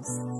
Thanks.